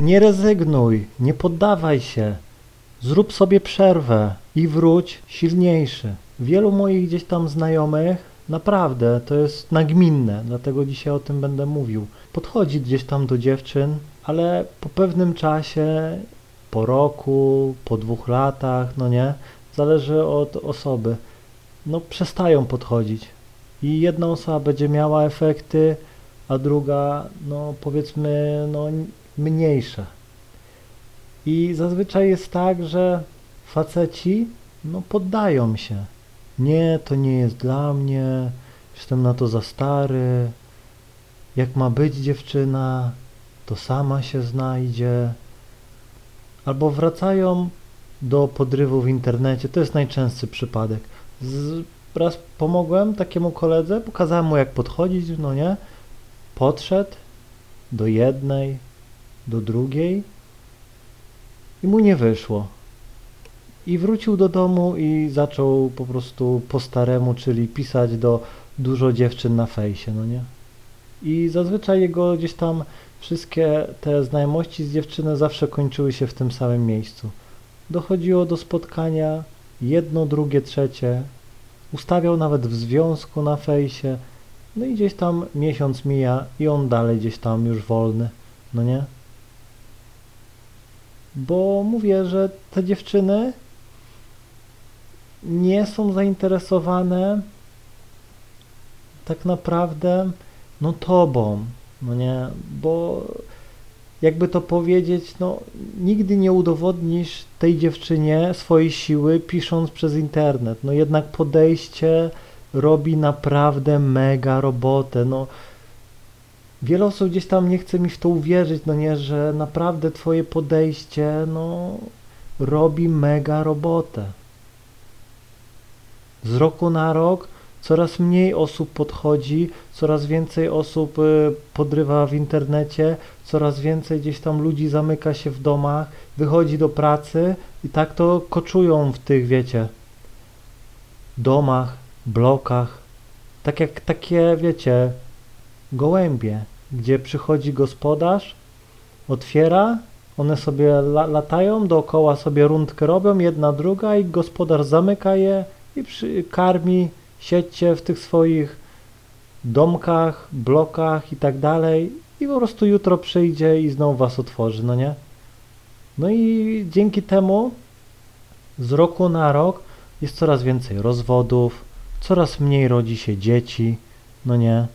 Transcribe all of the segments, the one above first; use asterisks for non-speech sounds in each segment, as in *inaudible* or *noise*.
Nie rezygnuj, nie poddawaj się. Zrób sobie przerwę i wróć silniejszy. Wielu moich gdzieś tam znajomych, naprawdę, to jest nagminne, dlatego dzisiaj o tym będę mówił. Podchodzi gdzieś tam do dziewczyn, ale po pewnym czasie, po roku, po dwóch latach, no nie, zależy od osoby, no przestają podchodzić. I jedna osoba będzie miała efekty, a druga, no powiedzmy, no mniejsze. I zazwyczaj jest tak, że faceci no poddają się. Nie, to nie jest dla mnie, jestem na to za stary. Jak ma być dziewczyna, to sama się znajdzie. Albo wracają do podrywu w internecie. To jest najczęstszy przypadek. Z, raz pomogłem takiemu koledze, pokazałem mu jak podchodzić, no nie? Podszedł do jednej, do drugiej i mu nie wyszło. I wrócił do domu i zaczął po prostu po staremu, czyli pisać do dużo dziewczyn na fejsie, no nie? I zazwyczaj jego gdzieś tam wszystkie te znajomości z dziewczyny zawsze kończyły się w tym samym miejscu. Dochodziło do spotkania, jedno, drugie, trzecie. Ustawiał nawet w związku na fejsie. No i gdzieś tam miesiąc mija i on dalej gdzieś tam już wolny, no nie? Bo mówię, że te dziewczyny nie są zainteresowane tak naprawdę no tobą, no nie, bo jakby to powiedzieć, no nigdy nie udowodnisz tej dziewczynie swojej siły pisząc przez internet, no jednak podejście robi naprawdę mega robotę, no wiele osób gdzieś tam nie chce mi w to uwierzyć, no nie, że naprawdę twoje podejście, no robi mega robotę. Z roku na rok coraz mniej osób podchodzi, coraz więcej osób y, podrywa w internecie, coraz więcej gdzieś tam ludzi zamyka się w domach, wychodzi do pracy i tak to koczują w tych, wiecie, domach, blokach. Tak jak takie, wiecie, gołębie, gdzie przychodzi gospodarz, otwiera, one sobie la latają, dookoła sobie rundkę robią, jedna, druga i gospodarz zamyka je i karmi, siedźcie w tych swoich domkach, blokach i tak dalej i po prostu jutro przyjdzie i znowu was otworzy, no nie? No i dzięki temu z roku na rok jest coraz więcej rozwodów, coraz mniej rodzi się dzieci, no nie?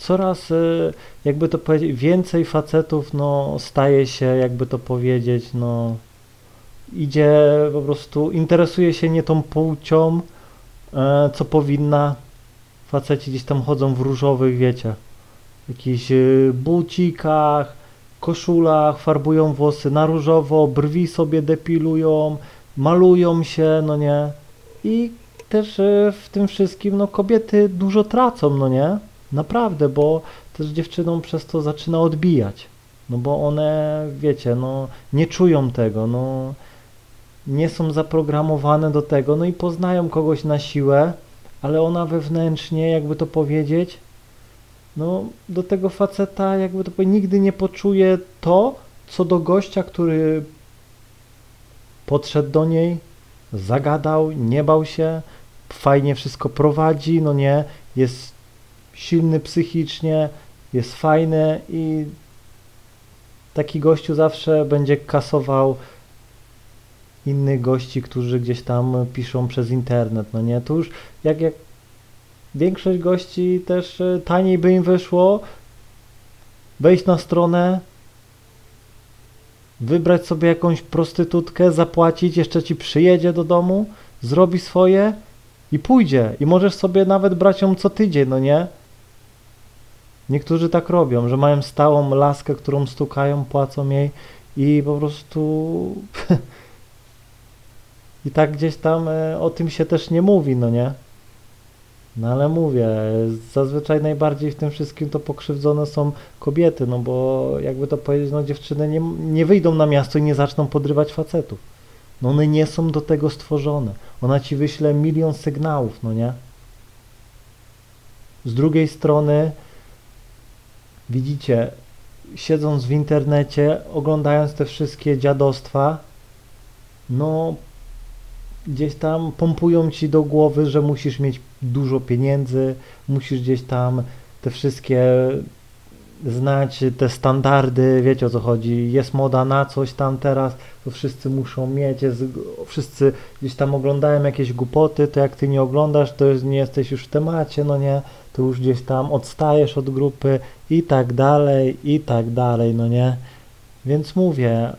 Coraz, y, jakby to powiedzieć, więcej facetów, no, staje się, jakby to powiedzieć, no, idzie po prostu, interesuje się nie tą płcią, e, co powinna. Faceci gdzieś tam chodzą w różowych, wiecie, jakichś e, bucikach, koszulach, farbują włosy na różowo, brwi sobie depilują, malują się, no nie. I też e, w tym wszystkim, no kobiety dużo tracą, no nie. Naprawdę, bo też dziewczynom przez to zaczyna odbijać. No bo one, wiecie, no nie czują tego, no nie są zaprogramowane do tego, no i poznają kogoś na siłę, ale ona wewnętrznie, jakby to powiedzieć, no do tego faceta, jakby to powiedzieć, nigdy nie poczuje to, co do gościa, który podszedł do niej, zagadał, nie bał się, fajnie wszystko prowadzi, no nie, jest silny psychicznie, jest fajny i taki gościu zawsze będzie kasował innych gości, którzy gdzieś tam piszą przez internet, no nie, to już jak, jak większość gości też e, taniej by im wyszło wejść na stronę, wybrać sobie jakąś prostytutkę, zapłacić, jeszcze ci przyjedzie do domu, zrobi swoje i pójdzie. I możesz sobie nawet brać ją co tydzień, no nie? Niektórzy tak robią, że mają stałą laskę, którą stukają, płacą jej i po prostu *laughs* i tak gdzieś tam e, o tym się też nie mówi, no nie? No ale mówię, zazwyczaj najbardziej w tym wszystkim to pokrzywdzone są kobiety, no bo jakby to powiedzieć, no dziewczyny nie, nie wyjdą na miasto i nie zaczną podrywać facetów. No one nie są do tego stworzone. Ona ci wyśle milion sygnałów, no nie? Z drugiej strony, widzicie, siedząc w internecie, oglądając te wszystkie dziadostwa, no gdzieś tam pompują ci do głowy, że musisz mieć dużo pieniędzy, musisz gdzieś tam te wszystkie znać te standardy, wiecie o co chodzi, jest moda na coś tam teraz, to wszyscy muszą mieć, jest, wszyscy gdzieś tam oglądają jakieś głupoty, to jak ty nie oglądasz, to nie jesteś już w temacie, no nie, to już gdzieś tam odstajesz od grupy i tak dalej, i tak dalej, no nie. Więc mówię,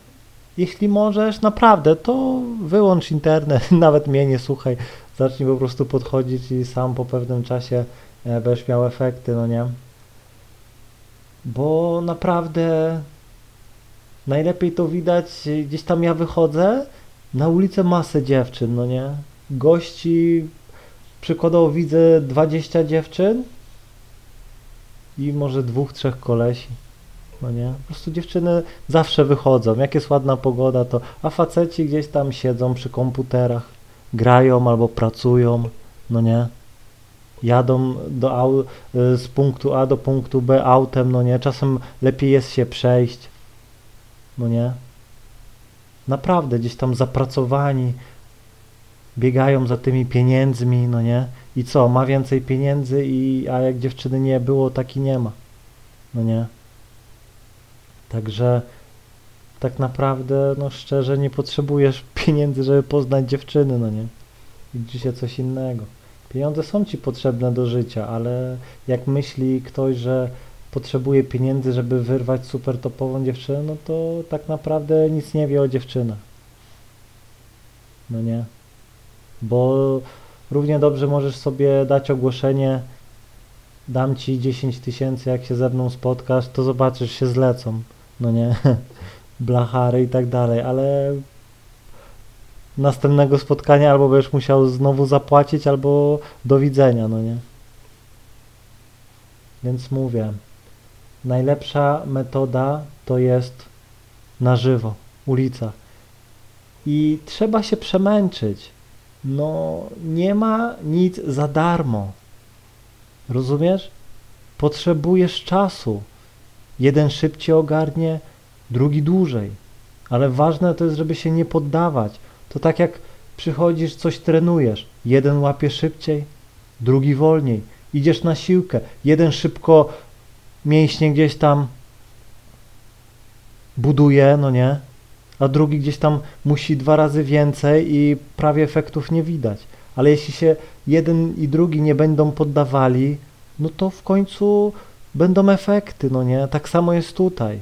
jeśli możesz, naprawdę, to wyłącz internet, *laughs* nawet mnie nie słuchaj, zacznij po prostu podchodzić i sam po pewnym czasie e, będziesz miał efekty, no nie. Bo naprawdę najlepiej to widać, gdzieś tam ja wychodzę, na ulicę masę dziewczyn, no nie. Gości, przykładowo widzę 20 dziewczyn i może dwóch, trzech kolesi. No nie? Po prostu dziewczyny zawsze wychodzą. Jak jest ładna pogoda, to. A faceci gdzieś tam siedzą przy komputerach, grają albo pracują. No nie? Jadą do au, z punktu A do punktu B autem, no nie? Czasem lepiej jest się przejść. No nie? Naprawdę gdzieś tam zapracowani, biegają za tymi pieniędzmi, no nie? I co, ma więcej pieniędzy, i, a jak dziewczyny nie było, taki nie ma. No nie? Także tak naprawdę, no szczerze, nie potrzebujesz *laughs* pieniędzy, żeby poznać dziewczyny, no nie? Liczy się coś innego. Pieniądze są ci potrzebne do życia, ale jak myśli ktoś, że potrzebuje pieniędzy, żeby wyrwać super topową dziewczynę, no to tak naprawdę nic nie wie o dziewczynach. No nie? Bo równie dobrze możesz sobie dać ogłoszenie dam ci 10 tysięcy, jak się ze mną spotkasz, to zobaczysz, się zlecą no nie, *laughs* blachary i tak dalej, ale następnego spotkania albo będziesz musiał znowu zapłacić, albo do widzenia, no nie. Więc mówię, najlepsza metoda to jest na żywo, ulica. I trzeba się przemęczyć. No, nie ma nic za darmo. Rozumiesz? Potrzebujesz czasu. Jeden szybciej ogarnie, drugi dłużej. Ale ważne to jest, żeby się nie poddawać. To tak jak przychodzisz, coś trenujesz. Jeden łapie szybciej, drugi wolniej. Idziesz na siłkę. Jeden szybko mięśnie gdzieś tam buduje, no nie? A drugi gdzieś tam musi dwa razy więcej i prawie efektów nie widać. Ale jeśli się jeden i drugi nie będą poddawali, no to w końcu będą efekty, no nie? Tak samo jest tutaj.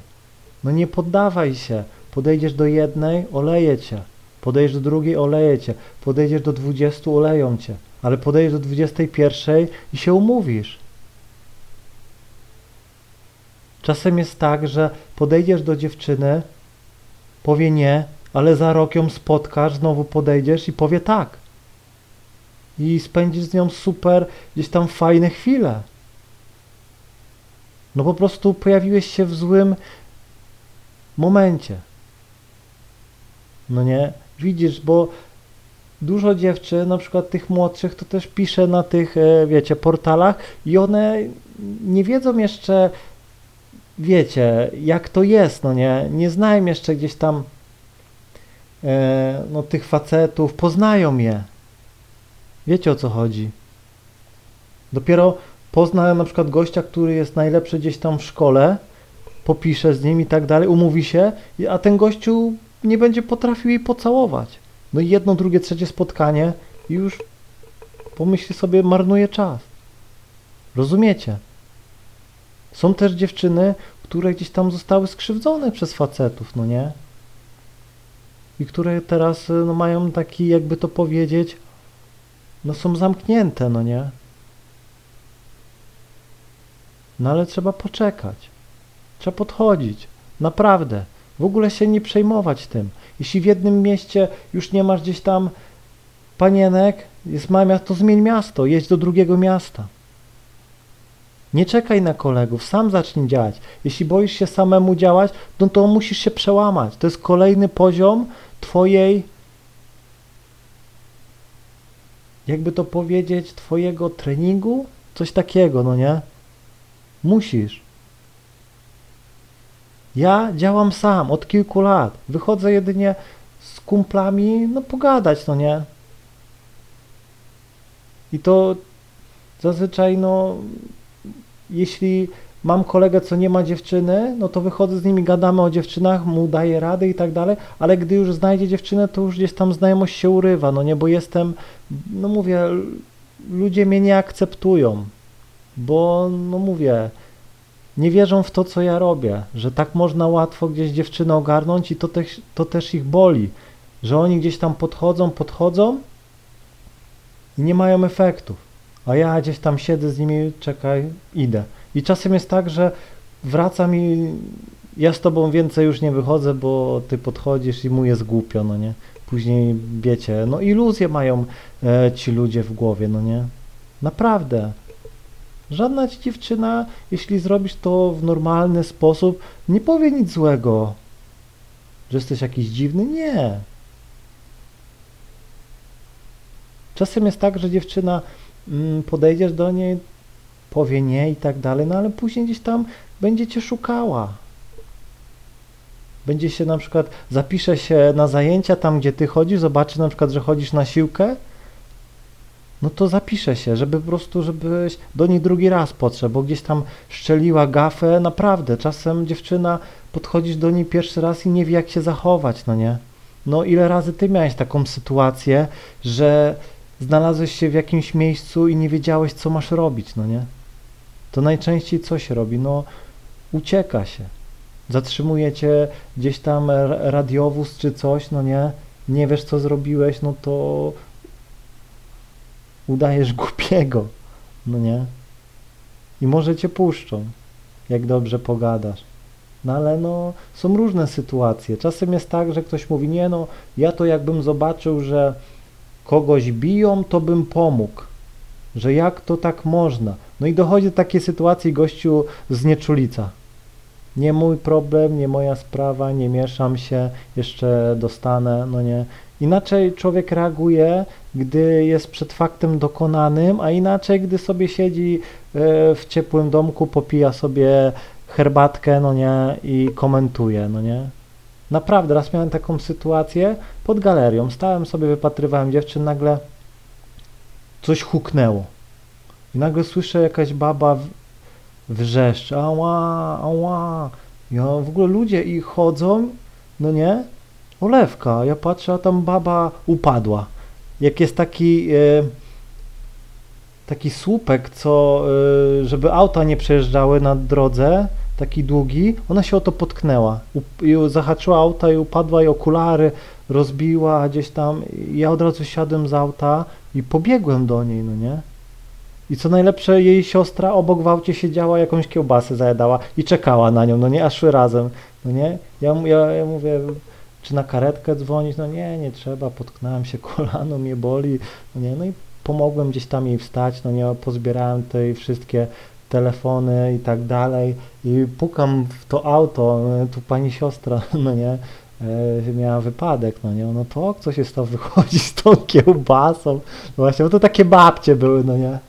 No nie poddawaj się. Podejdziesz do jednej, oleje cię. Podejdziesz do drugiej, oleje cię. Podejdziesz do dwudziestu, oleją cię. Ale podejdziesz do dwudziestej pierwszej i się umówisz. Czasem jest tak, że podejdziesz do dziewczyny, powie nie, ale za rok ją spotkasz, znowu podejdziesz i powie tak. I spędzisz z nią super, gdzieś tam fajne chwile. No po prostu pojawiłeś się w złym momencie. No nie? Widzisz, bo dużo dziewczyn, na przykład tych młodszych, to też pisze na tych, e, wiecie, portalach i one nie wiedzą jeszcze, wiecie, jak to jest, no nie? Nie znają jeszcze gdzieś tam e, no, tych facetów, poznają je. Wiecie o co chodzi. Dopiero pozna na przykład gościa, który jest najlepszy gdzieś tam w szkole, popisze z nim i tak dalej, umówi się, a ten gościu nie będzie potrafił jej pocałować. No i jedno, drugie, trzecie spotkanie i już pomyśli sobie, marnuje czas. Rozumiecie? Są też dziewczyny, które gdzieś tam zostały skrzywdzone przez facetów, no nie? I które teraz no, mają taki, jakby to powiedzieć, no są zamknięte, no nie? No ale trzeba poczekać. Trzeba podchodzić. Naprawdę. W ogóle się nie przejmować tym. Jeśli w jednym mieście już nie masz gdzieś tam panienek, jest małe to zmień miasto, jedź do drugiego miasta. Nie czekaj na kolegów, sam zacznij działać. Jeśli boisz się samemu działać, no to musisz się przełamać. To jest kolejny poziom twojej, jakby to powiedzieć, twojego treningu, coś takiego, no nie? Musisz. Ja działam sam od kilku lat. Wychodzę jedynie z kumplami, no pogadać, no nie? I to zazwyczaj, no, jeśli mam kolegę, co nie ma dziewczyny, no to wychodzę z nimi, gadamy o dziewczynach, mu daję rady i tak dalej, ale gdy już znajdzie dziewczynę, to już gdzieś tam znajomość się urywa, no nie, bo jestem, no mówię, ludzie mnie nie akceptują, bo, no mówię, nie wierzą w to, co ja robię, że tak można łatwo gdzieś dziewczynę ogarnąć i to też, to też ich boli, że oni gdzieś tam podchodzą, podchodzą i nie mają efektów, a ja gdzieś tam siedzę z nimi, czekaj, idę. I czasem jest tak, że wracam i ja z tobą więcej już nie wychodzę, bo ty podchodzisz i mu jest głupio, no nie? Później wiecie, no iluzje mają e, ci ludzie w głowie, no nie? Naprawdę. Żadna dziewczyna, jeśli zrobisz to w normalny sposób, nie powie nic złego. Że jesteś jakiś dziwny? Nie. Czasem jest tak, że dziewczyna mm, podejdziesz do niej, powie nie i tak dalej, no ale później gdzieś tam będzie cię szukała. Będzie się na przykład, zapisze się na zajęcia tam, gdzie ty chodzisz, zobaczy na przykład, że chodzisz na siłkę, no to zapisze się, żeby po prostu, żebyś do niej drugi raz podszedł, bo gdzieś tam szczeliła gafę, naprawdę, czasem dziewczyna, podchodzisz do niej pierwszy raz i nie wie, jak się zachować, no nie? No ile razy ty miałeś taką sytuację, że znalazłeś się w jakimś miejscu i nie wiedziałeś, co masz robić, no nie? To najczęściej co się robi? No ucieka się. Zatrzymujecie gdzieś tam radiowóz czy coś, no nie? Nie wiesz, co zrobiłeś, no to udajesz głupiego, no nie? I może cię puszczą, jak dobrze pogadasz. No ale no, są różne sytuacje. Czasem jest tak, że ktoś mówi, nie no, ja to jakbym zobaczył, że kogoś biją, to bym pomógł. Że jak to tak można? No i dochodzi do takiej sytuacji gościu z nieczulica. Nie mój problem, nie moja sprawa, nie mieszam się, jeszcze dostanę, no nie. Inaczej człowiek reaguje, gdy jest przed faktem dokonanym, a inaczej, gdy sobie siedzi e, w ciepłym domku, popija sobie herbatkę, no nie, i komentuje, no nie. Naprawdę, raz miałem taką sytuację pod galerią. Stałem sobie, wypatrywałem dziewczyn, nagle coś huknęło. I nagle słyszę jakaś baba w, wrzeszczy, ała, ała. Ja w ogóle ludzie i chodzą, no nie? Olewka, ja patrzę, a tam baba upadła. Jak jest taki e, taki słupek, co, e, żeby auta nie przejeżdżały na drodze, taki długi, ona się o to potknęła. I zahaczyła auta i upadła i okulary rozbiła gdzieś tam. Ja od razu siadłem z auta i pobiegłem do niej, no nie? I co najlepsze, jej siostra obok w aucie siedziała, jakąś kiełbasę zajadała i czekała na nią, no nie, a szły razem, no nie? Ja, ja, ja mówię, czy na karetkę dzwonić? No nie, nie trzeba, potknąłem się *laughs* kolano, mnie boli, no nie, no i pomogłem gdzieś tam jej wstać, no nie, pozbierałem te wszystkie telefony i tak dalej. I pukam w to auto, no, tu pani siostra, *laughs* no nie, e, miała wypadek, no nie, no to co się z to wychodzi *laughs* z tą kiełbasą, no właśnie, bo to takie babcie były, no nie,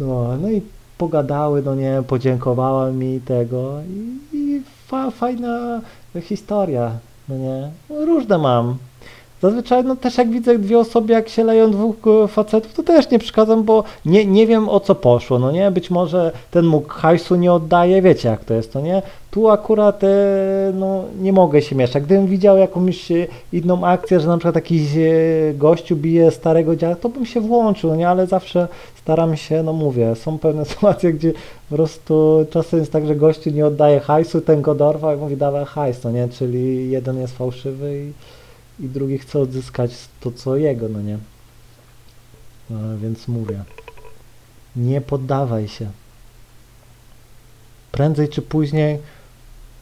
no, no i pogadały, no nie, podziękowała mi tego i, i fa, fajna historia, no nie, no, różne mam. Zazwyczaj, no też jak widzę dwie osoby, jak się leją dwóch e, facetów, to też nie przeszkadzam, bo nie, nie wiem o co poszło, no nie? Być może ten mógł hajsu nie oddaje, wiecie jak to jest, to nie? Tu akurat, e, no nie mogę się mieszać. Gdybym widział jakąś e, inną akcję, że na przykład jakiś gościu bije starego dziadka, to bym się włączył, no nie? Ale zawsze staram się, no mówię, są pewne *laughs* sytuacje, gdzie po prostu czasem jest tak, że gościu nie oddaje hajsu, ten go dorwał i mówi dawaj hajs, no nie? Czyli jeden jest fałszywy i i drugi chce odzyskać to, co jego, no nie? No, więc mówię, nie poddawaj się. Prędzej czy później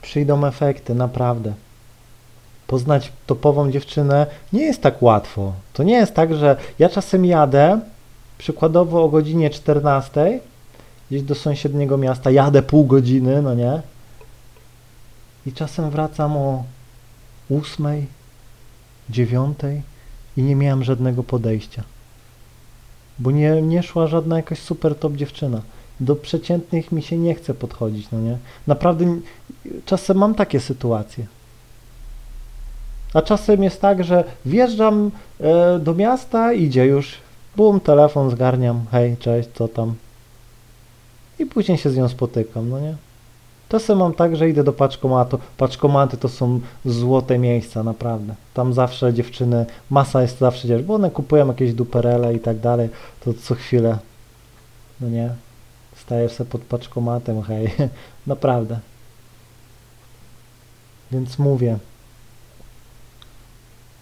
przyjdą efekty, naprawdę. Poznać topową dziewczynę nie jest tak łatwo. To nie jest tak, że ja czasem jadę, przykładowo o godzinie 14, gdzieś do sąsiedniego miasta, jadę pół godziny, no nie? I czasem wracam o 8, dziewiątej i nie miałem żadnego podejścia. Bo nie, nie szła żadna jakaś super top dziewczyna. do przeciętnych mi się nie chce podchodzić, no nie? Naprawdę czasem mam takie sytuacje. A czasem jest tak, że wjeżdżam e, do miasta, idzie już, bum, telefon zgarniam, hej, cześć, co tam? I później się z nią spotykam, no nie? Czasem mam tak, że idę do paczkomatu. Paczkomaty to są złote miejsca, naprawdę. Tam zawsze dziewczyny, masa jest zawsze dziewczyn, bo one kupują jakieś duperele i tak dalej, to co chwilę, no nie? Stajesz sobie pod paczkomatem, hej, *laughs* naprawdę. Więc mówię,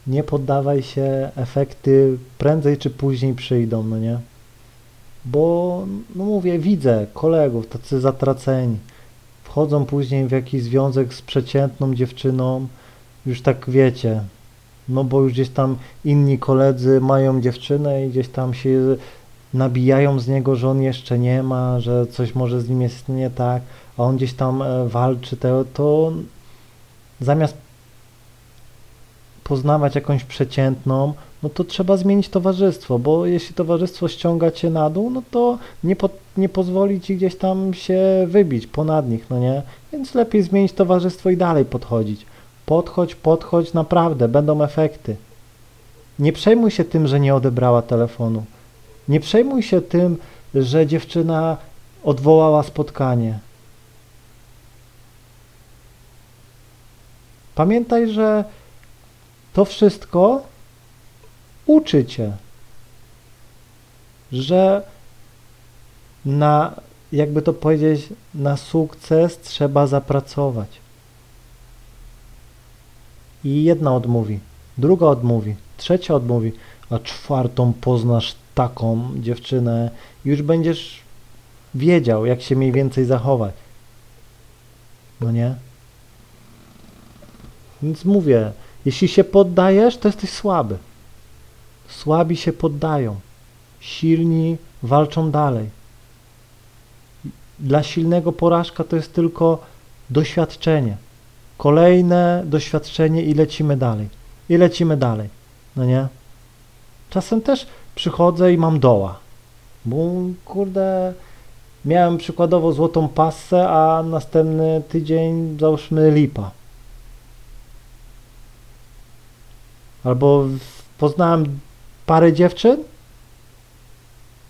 nie poddawaj się, efekty prędzej czy później przyjdą, no nie? Bo, no mówię, widzę kolegów tacy zatraceni, wchodzą później w jakiś związek z przeciętną dziewczyną, już tak wiecie, no bo już gdzieś tam inni koledzy mają dziewczynę i gdzieś tam się nabijają z niego, że on jeszcze nie ma, że coś może z nim jest nie tak, a on gdzieś tam e, walczy, to, to zamiast poznawać jakąś przeciętną, no to trzeba zmienić towarzystwo, bo jeśli towarzystwo ściąga cię na dół, no to nie, po, nie pozwoli ci gdzieś tam się wybić ponad nich, no nie? Więc lepiej zmienić towarzystwo i dalej podchodzić. Podchodź, podchodź, naprawdę, będą efekty. Nie przejmuj się tym, że nie odebrała telefonu. Nie przejmuj się tym, że dziewczyna odwołała spotkanie. Pamiętaj, że to wszystko uczy cię, że na, jakby to powiedzieć, na sukces trzeba zapracować. I jedna odmówi, druga odmówi, trzecia odmówi, a czwartą poznasz taką dziewczynę i już będziesz wiedział, jak się mniej więcej zachować. No nie? Więc mówię, jeśli się poddajesz, to jesteś słaby. Słabi się poddają. Silni walczą dalej. Dla silnego porażka to jest tylko doświadczenie. Kolejne doświadczenie i lecimy dalej. I lecimy dalej. No nie? Czasem też przychodzę i mam doła. Bo kurde, miałem przykładowo złotą passę, a następny tydzień załóżmy lipa. Albo poznałem parę dziewczyn,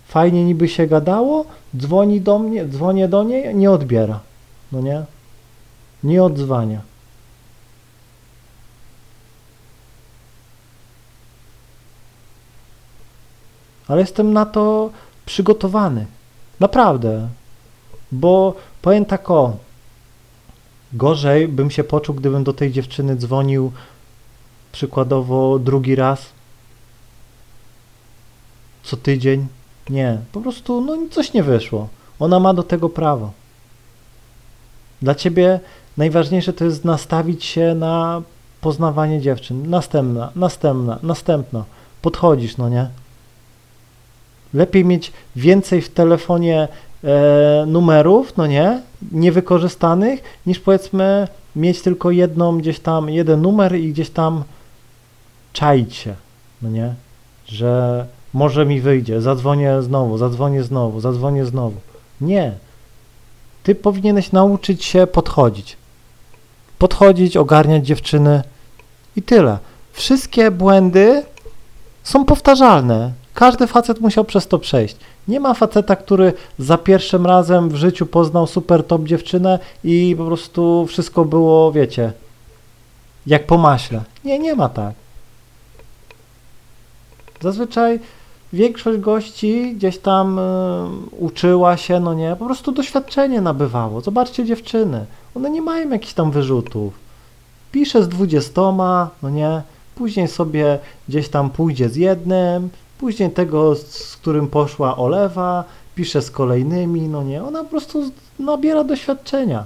fajnie niby się gadało, dzwoni do mnie, dzwonię do niej, nie odbiera. No nie? Nie odzwania. Ale jestem na to przygotowany. Naprawdę. Bo powiem tak o, gorzej bym się poczuł, gdybym do tej dziewczyny dzwonił przykładowo drugi raz co tydzień. Nie, po prostu no coś nie wyszło. Ona ma do tego prawo. Dla ciebie najważniejsze to jest nastawić się na poznawanie dziewczyn. Następna, następna, następna. Podchodzisz, no nie? Lepiej mieć więcej w telefonie e, numerów, no nie? Niewykorzystanych, niż powiedzmy mieć tylko jedną gdzieś tam, jeden numer i gdzieś tam czaić się, no nie? Że może mi wyjdzie, zadzwonię znowu, zadzwonię znowu, zadzwonię znowu. Nie. Ty powinieneś nauczyć się podchodzić. Podchodzić, ogarniać dziewczyny i tyle. Wszystkie błędy są powtarzalne. Każdy facet musiał przez to przejść. Nie ma faceta, który za pierwszym razem w życiu poznał super top dziewczynę i po prostu wszystko było, wiecie, jak po maśle. Nie, nie ma tak. Zazwyczaj większość gości gdzieś tam y, uczyła się, no nie, po prostu doświadczenie nabywało. Zobaczcie dziewczyny, one nie mają jakichś tam wyrzutów. Pisze z dwudziestoma, no nie, później sobie gdzieś tam pójdzie z jednym, później tego, z którym poszła olewa, pisze z kolejnymi, no nie, ona po prostu nabiera doświadczenia.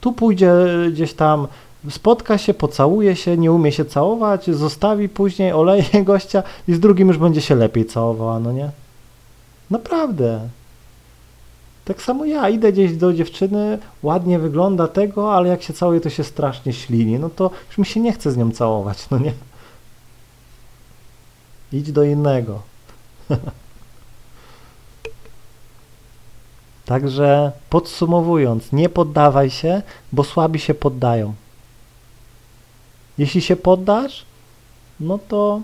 Tu pójdzie gdzieś tam spotka się, pocałuje się, nie umie się całować, zostawi później, oleje *laughs* gościa i z drugim już będzie się lepiej całowała, no nie? Naprawdę. Tak samo ja idę gdzieś do dziewczyny, ładnie wygląda tego, ale jak się całuje, to się strasznie ślini. No to już mi się nie chce z nią całować, no nie? Idź do innego. *laughs* Także podsumowując, nie poddawaj się, bo słabi się poddają. Jeśli się poddasz, no to,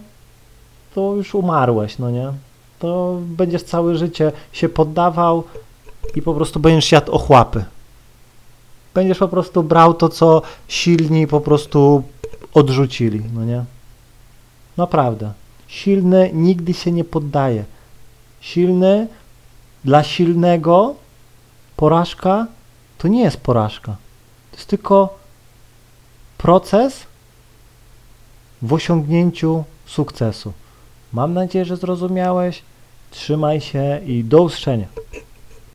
to już umarłeś, no nie? To będziesz całe życie się poddawał i po prostu będziesz jadł ochłapy. Będziesz po prostu brał to, co silni po prostu odrzucili, no nie? Naprawdę. Silny nigdy się nie poddaje. Silny dla silnego porażka to nie jest porażka. To jest tylko proces w osiągnięciu sukcesu. Mam nadzieję, że zrozumiałeś. Trzymaj się i do usłyszenia.